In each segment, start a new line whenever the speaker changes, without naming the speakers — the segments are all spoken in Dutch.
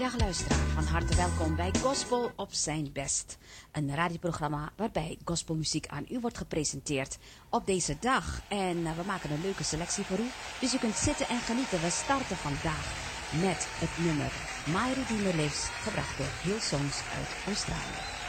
Goeiedag luisteraar, van harte welkom bij Gospel op zijn best. Een radioprogramma waarbij gospelmuziek aan u wordt gepresenteerd op deze dag. En uh, we maken een leuke selectie voor u, dus u kunt zitten en genieten. We starten vandaag met het nummer My Redeemer Lives, gebracht door Hillsongs uit Australië.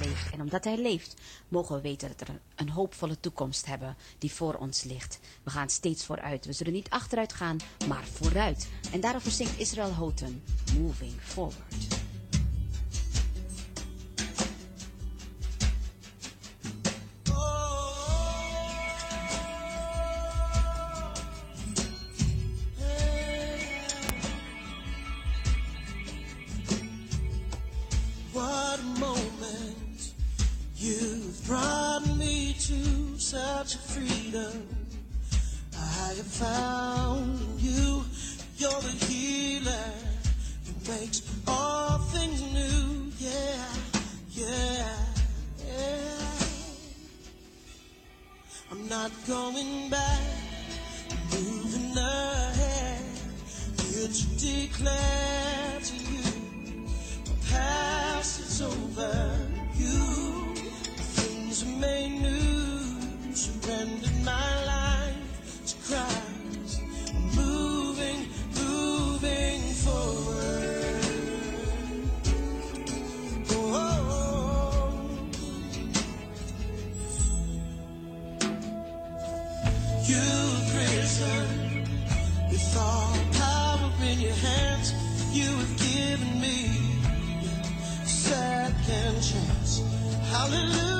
Leeft. En omdat hij leeft, mogen we weten dat er een, hoopvolle toekomst hebben die voor ons ligt. We gaan steeds vooruit. We zullen niet achteruit gaan, maar vooruit. En daarover zingt Israel Houghton, Moving Forward.
moment you've brought me to such freedom. I have found in you, you're the healer who makes all things new. Yeah, yeah, yeah. I'm not going back, I'm moving ahead. You to declare. over. You, things made new, surrendered my Hallelujah.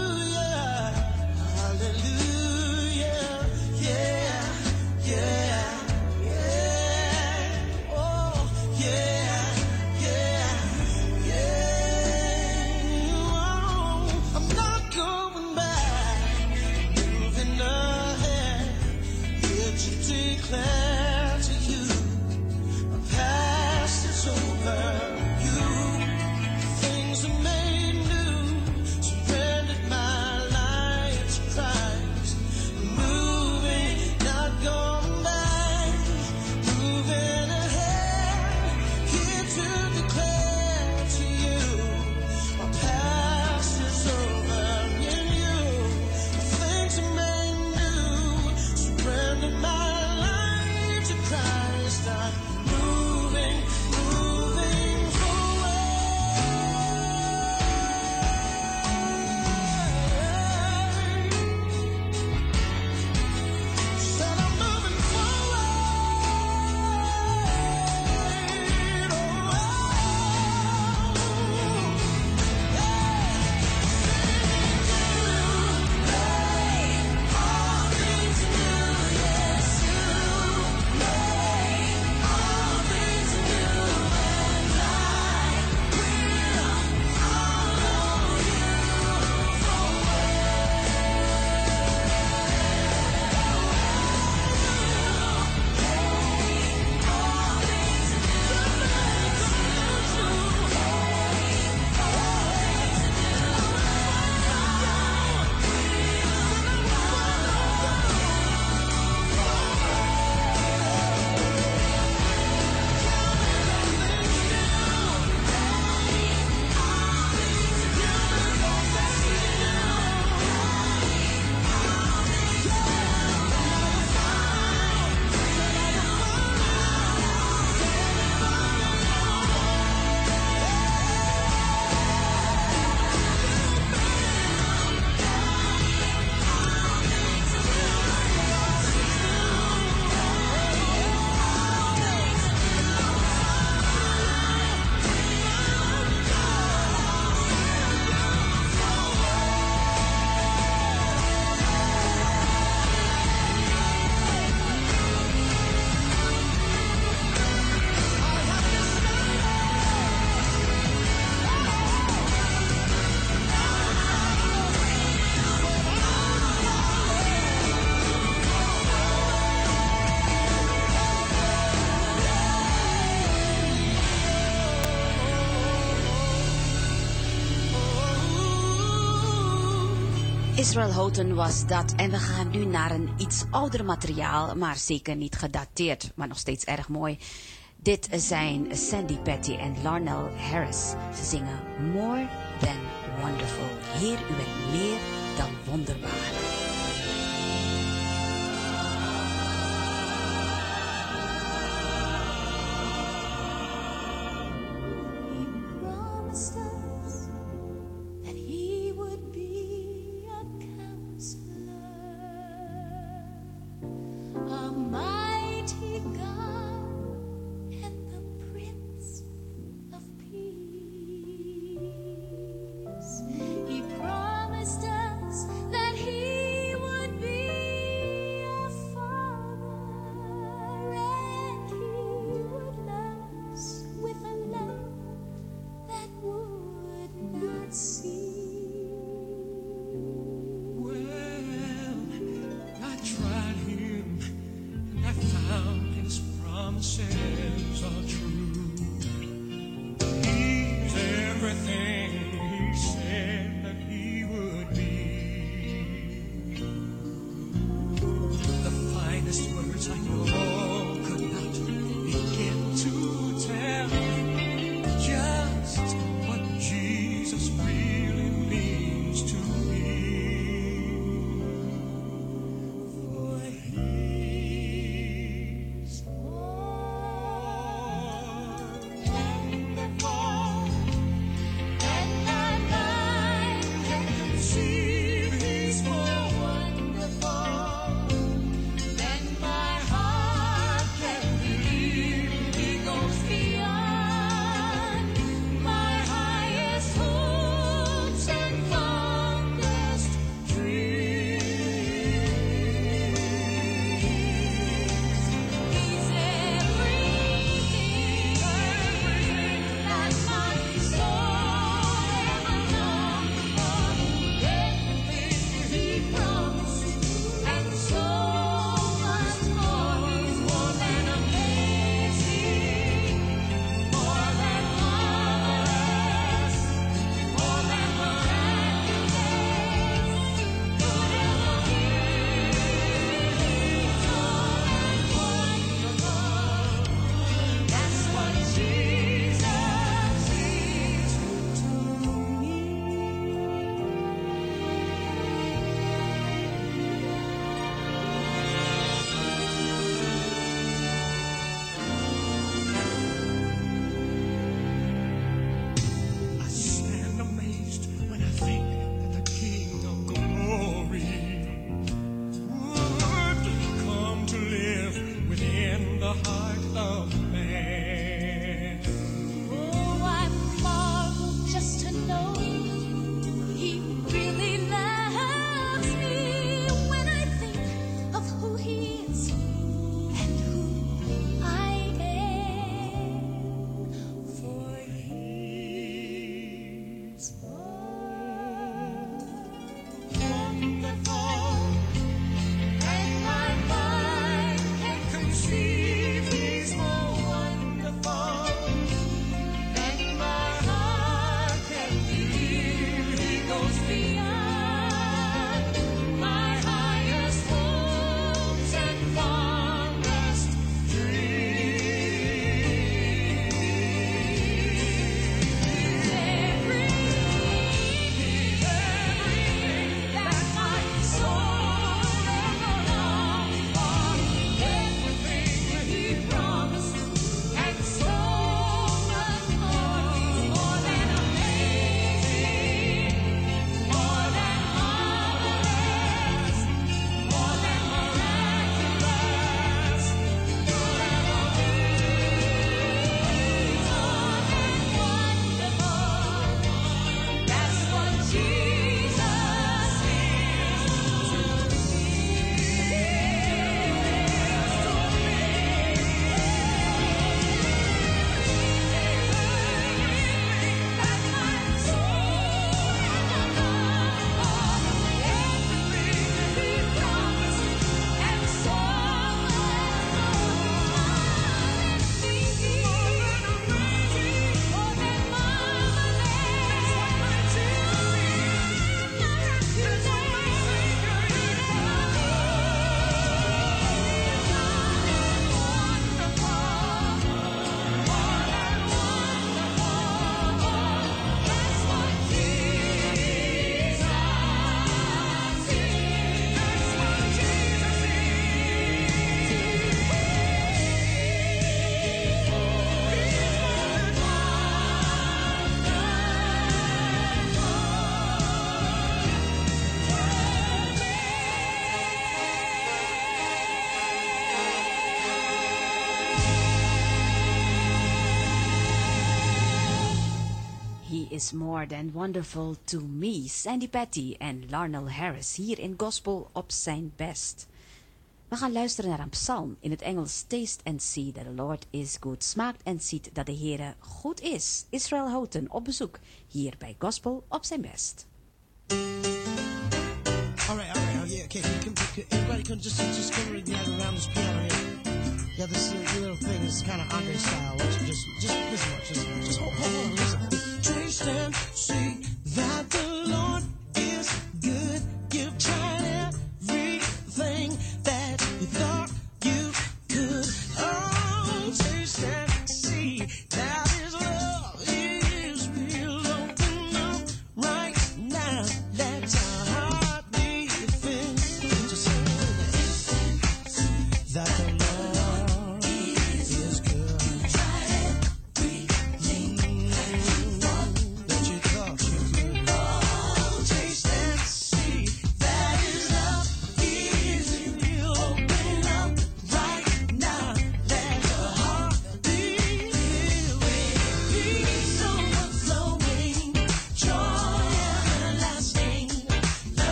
Israel Houghton was dat. En we gaan nu naar een iets ouder materiaal, maar zeker niet gedateerd, maar nog steeds erg mooi. Dit zijn Sandy Patty en Larnell Harris. Ze zingen More Than Wonderful. Heer, u bent meer dan wonderbaar. is More Than Wonderful To Me, Sandy Patty en Larnell Harris hier in Gospel op zijn best. We gaan luisteren naar een psalm in het Engels Taste and See that the Lord is good. Smaakt en ziet dat de Heere goed is. Israel Houghton op bezoek hier bij Gospel op zijn best.
All right, oh, yeah, okay. You can, you can, everybody can just, just go around this piano here. Yeah, this little thing is kind of Andre style. Just, just, just listen, just, just hold, hold listen. taste see that the Lord is good. You've.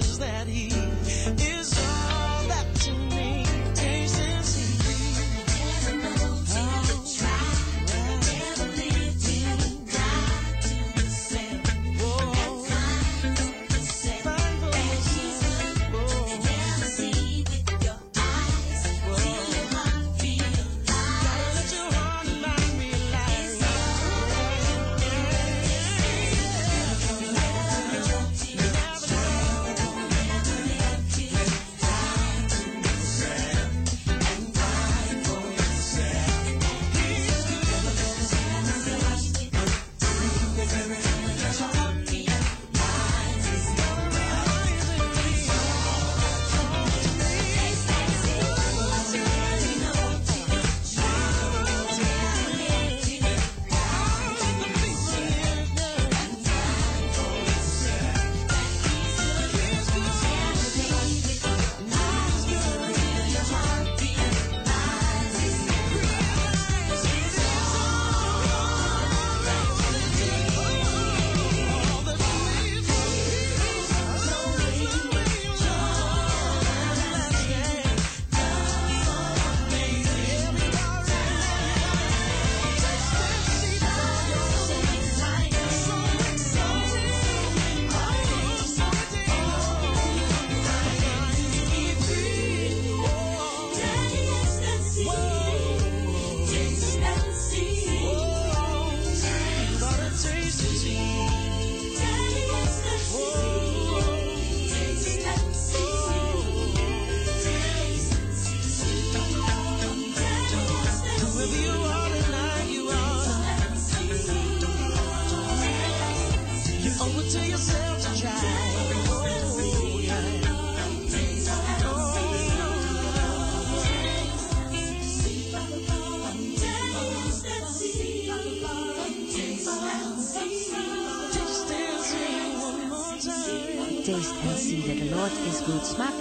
is that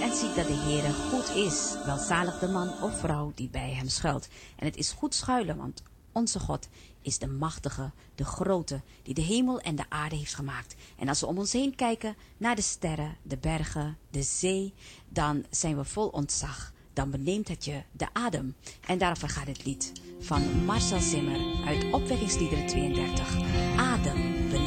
en zie dat de Heer goed is. Welzalig de man of vrouw die bij hem schuilt. En het is goed schuilen, want onze God is de machtige, de grote, die de hemel en de aarde heeft gemaakt. En als we om ons heen kijken naar de sterren, de bergen, de zee, dan zijn we vol ontzag. Dan beneemt het je de adem. En daarvoor gaat het lied van Marcel Zimmer uit Opwekkingsliederen 32. Adem benemend.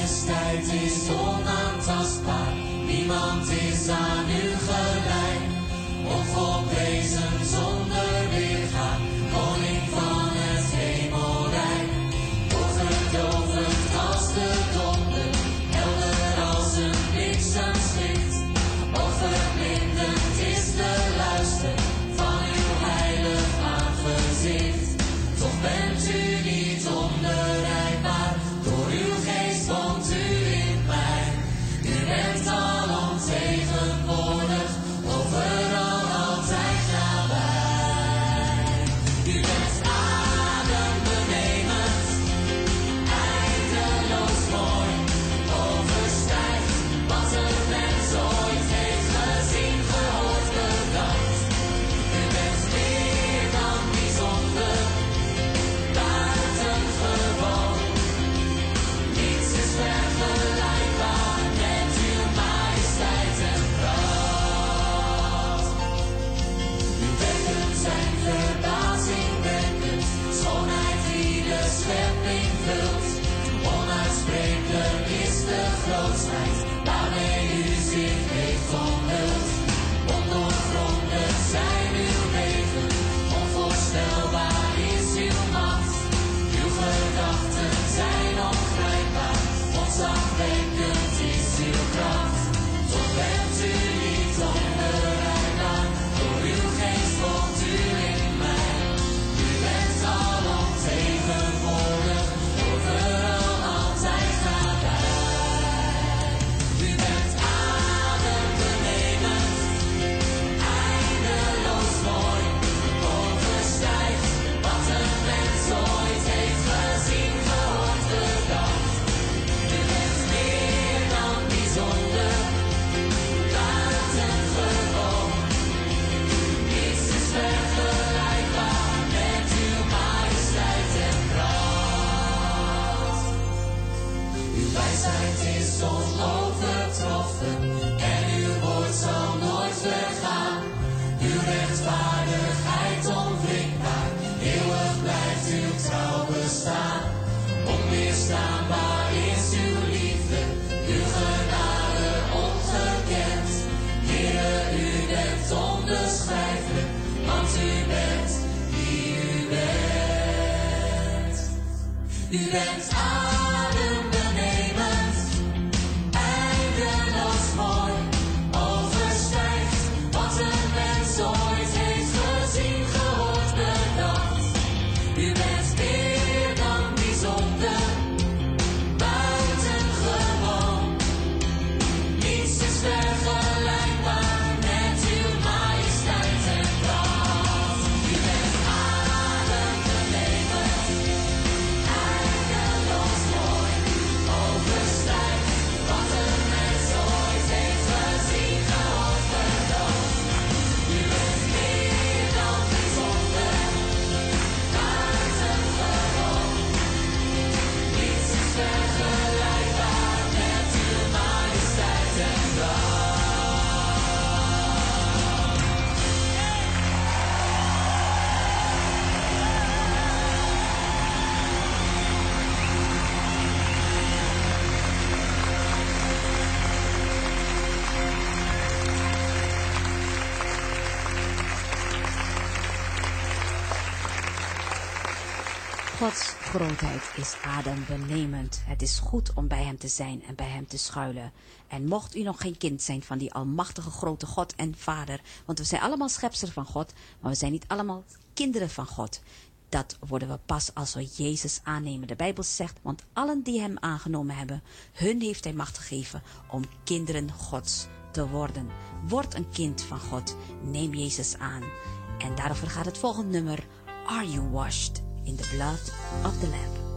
Majesteit is onaantastbaar, niemand is aan u gelijk. Onvolprezen zonder weergaan, U bent grootheid is adembenemend.
Het is goed om bij hem te zijn en bij hem te schuilen. En mocht u nog geen kind zijn van die almachtige grote God en Vader, want we zijn allemaal schepselen van God, maar we zijn niet allemaal kinderen van God. Dat worden we pas als we Jezus aannemen. De Bijbel zegt, want allen die hem aangenomen hebben, hun heeft hij macht gegeven om kinderen Gods te worden. Word een kind van God. Neem Jezus aan. En daarover gaat het volgende nummer.
Are you washed? in the blood of the Lamb.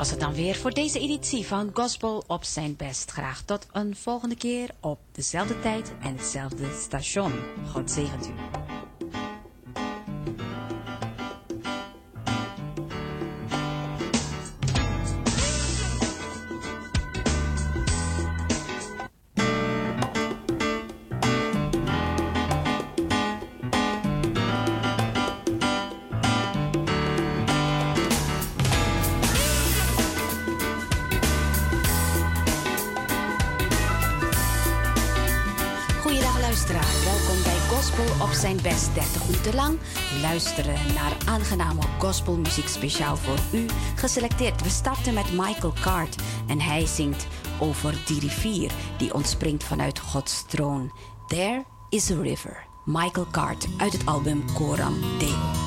was het dan weer voor deze editie van Gospel op zijn best. Graag tot een volgende keer op dezelfde tijd en hetzelfde station. God zegent u. luisteren naar aangename gospelmuziek speciaal voor u. Geselecteerd, we starten met Michael Cart en hij zingt over die rivier die ontspringt vanuit Gods troon. There is a river. Michael Cart uit het album Koram Deo.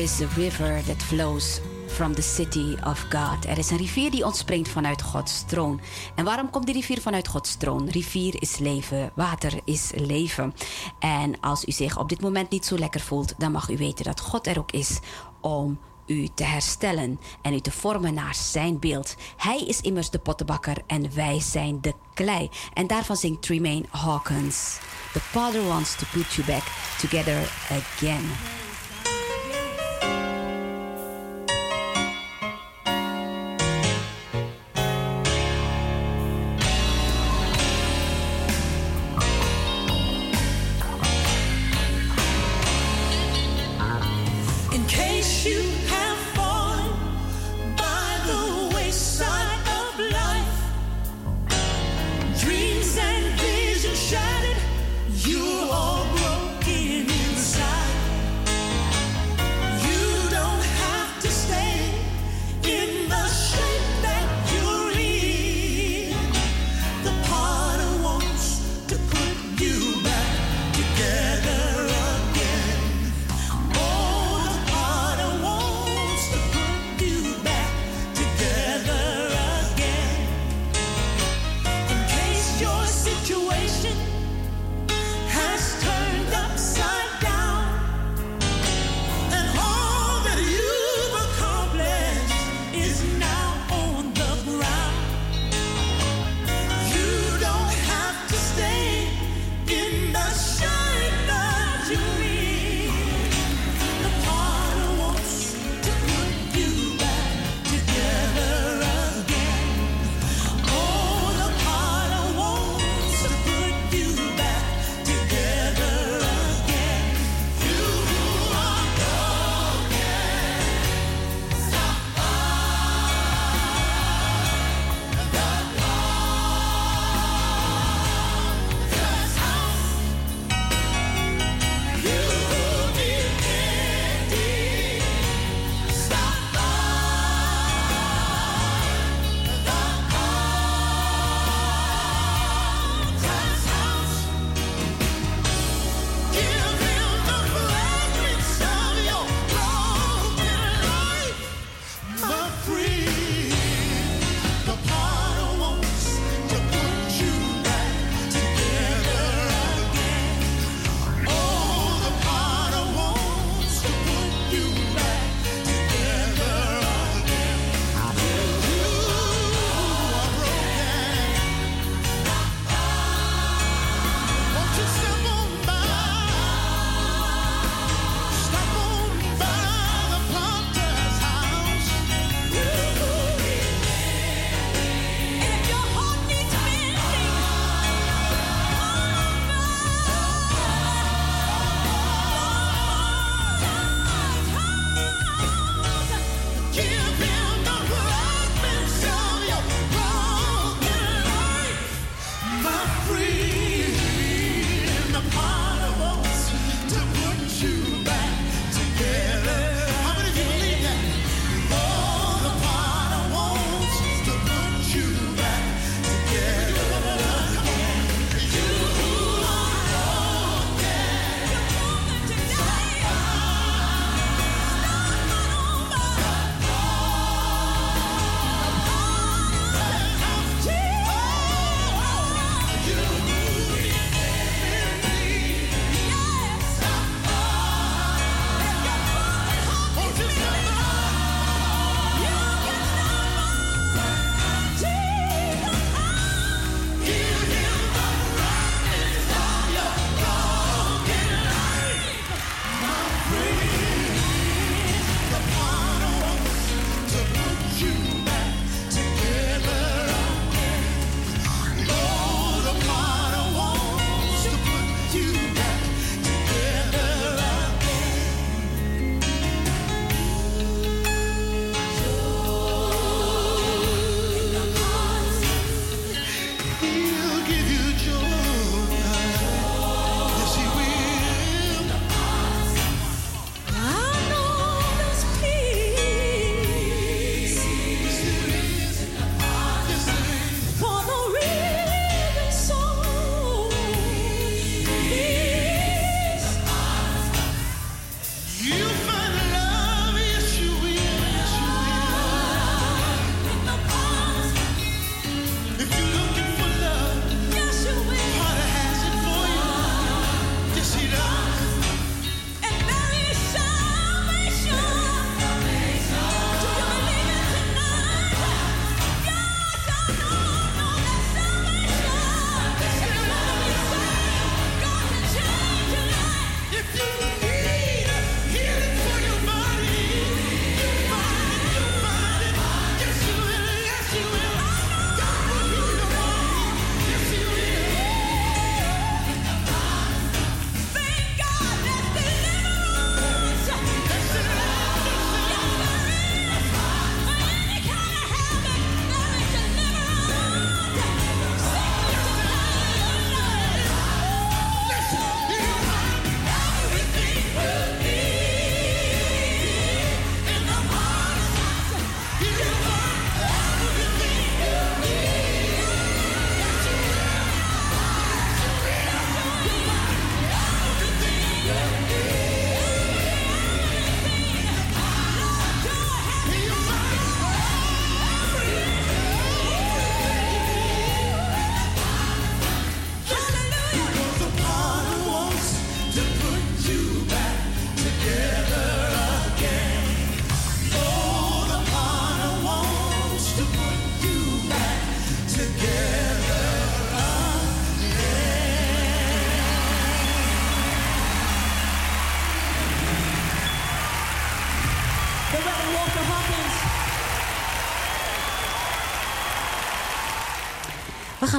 Is a river
that flows from the city of God. Er is een rivier die ontspringt vanuit Gods troon. En waarom komt die rivier vanuit Gods troon? Rivier is leven, water is leven. En als u zich op dit moment niet zo lekker voelt, dan mag u weten dat God er ook is om u te herstellen en u te vormen naar zijn beeld. Hij is immers de pottenbakker en wij zijn de klei. En daarvan zingt Tremaine Hawkins. The Father wants to put you back together again.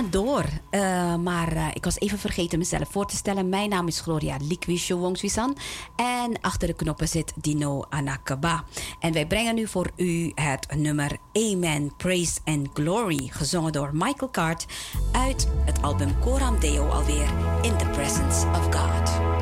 door. Eh, maar eh, ik was even vergeten mezelf voor te stellen. Mijn naam is Gloria Likwisho En achter de knoppen zit Dino Anakaba. En wij brengen nu voor u het nummer Amen, Praise and Glory. Gezongen door Michael Cart uit het album Coram Deo alweer. In the Presence of God.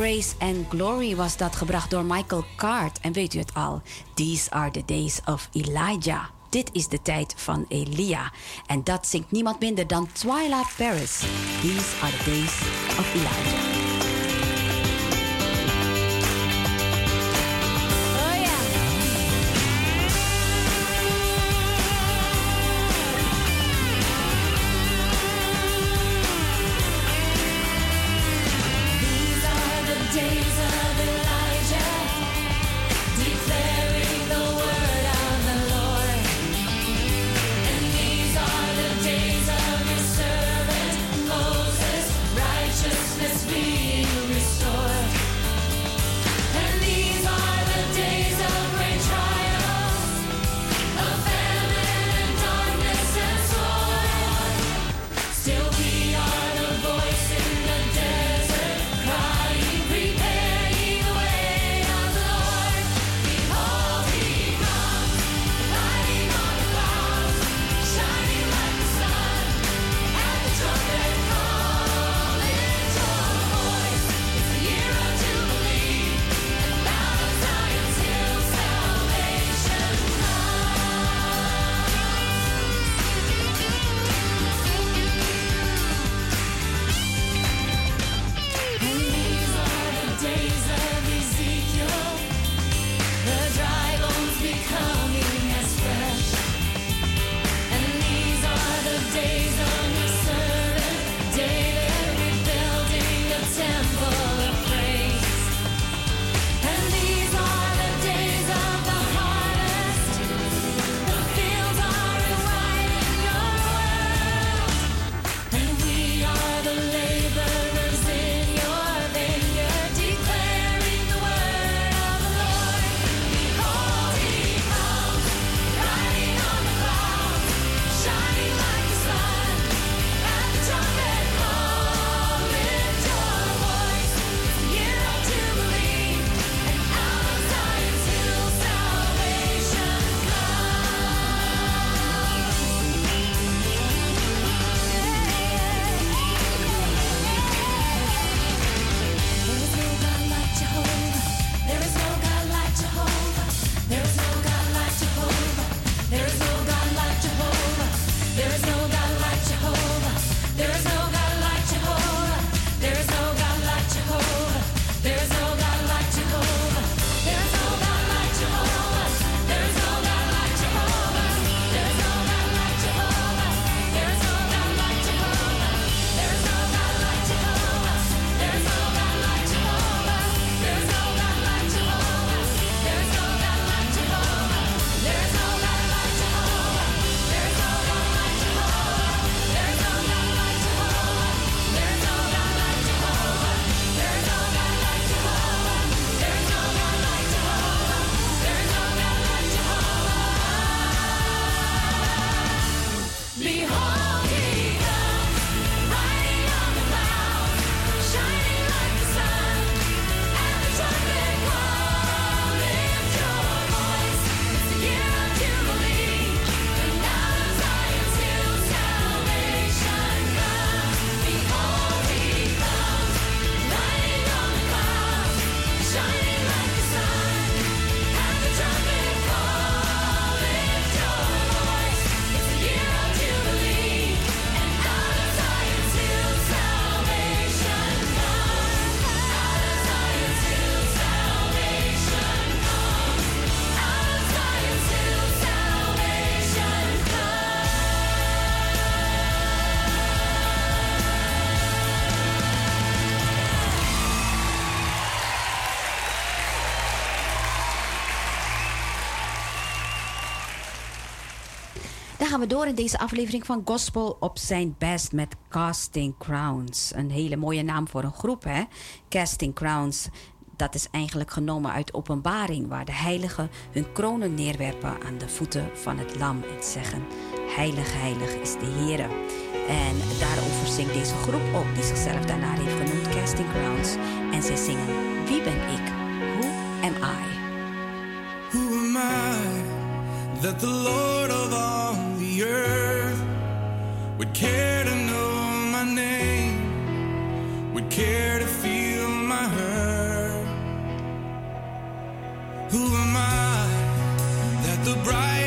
Praise and Glory
was dat gebracht door Michael Card. En weet u het al? These are the days of Elijah. Dit is de tijd van Elia. En dat zingt niemand minder dan Twilight Paris. These are the days of Elijah.
gaan we door in deze aflevering van Gospel op zijn best met Casting Crowns. Een hele mooie naam voor een groep, hè? Casting Crowns. Dat is eigenlijk genomen uit openbaring, waar de heiligen hun kronen neerwerpen aan de voeten van het lam en zeggen: Heilig, heilig is de Heer. En daarover zingt deze groep ook, die zichzelf daarna heeft genoemd Casting Crowns. En zij zingen: Wie ben ik? Who am I?
Who am I that the Lord earth would care to know my name, would care to feel my hurt. Who am I that the bright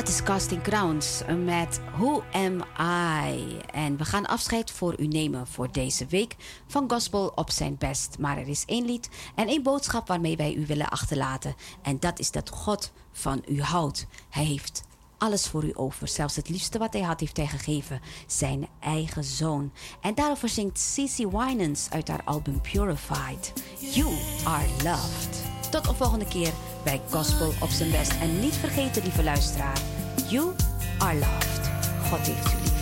Dat is Casting Crowns met Who Am I? En we gaan afscheid voor u nemen voor deze week van Gospel op zijn best. Maar er is één lied en één boodschap waarmee wij u willen achterlaten. En dat is dat God van u houdt. Hij heeft alles voor u over. Zelfs het liefste wat hij had, heeft hij gegeven. Zijn eigen zoon. En daarover zingt Cece Winans uit haar album Purified. You are loved. Tot de volgende keer bij Gospel op zijn best. En niet vergeten, lieve luisteraar. You are loved. God heeft u lief.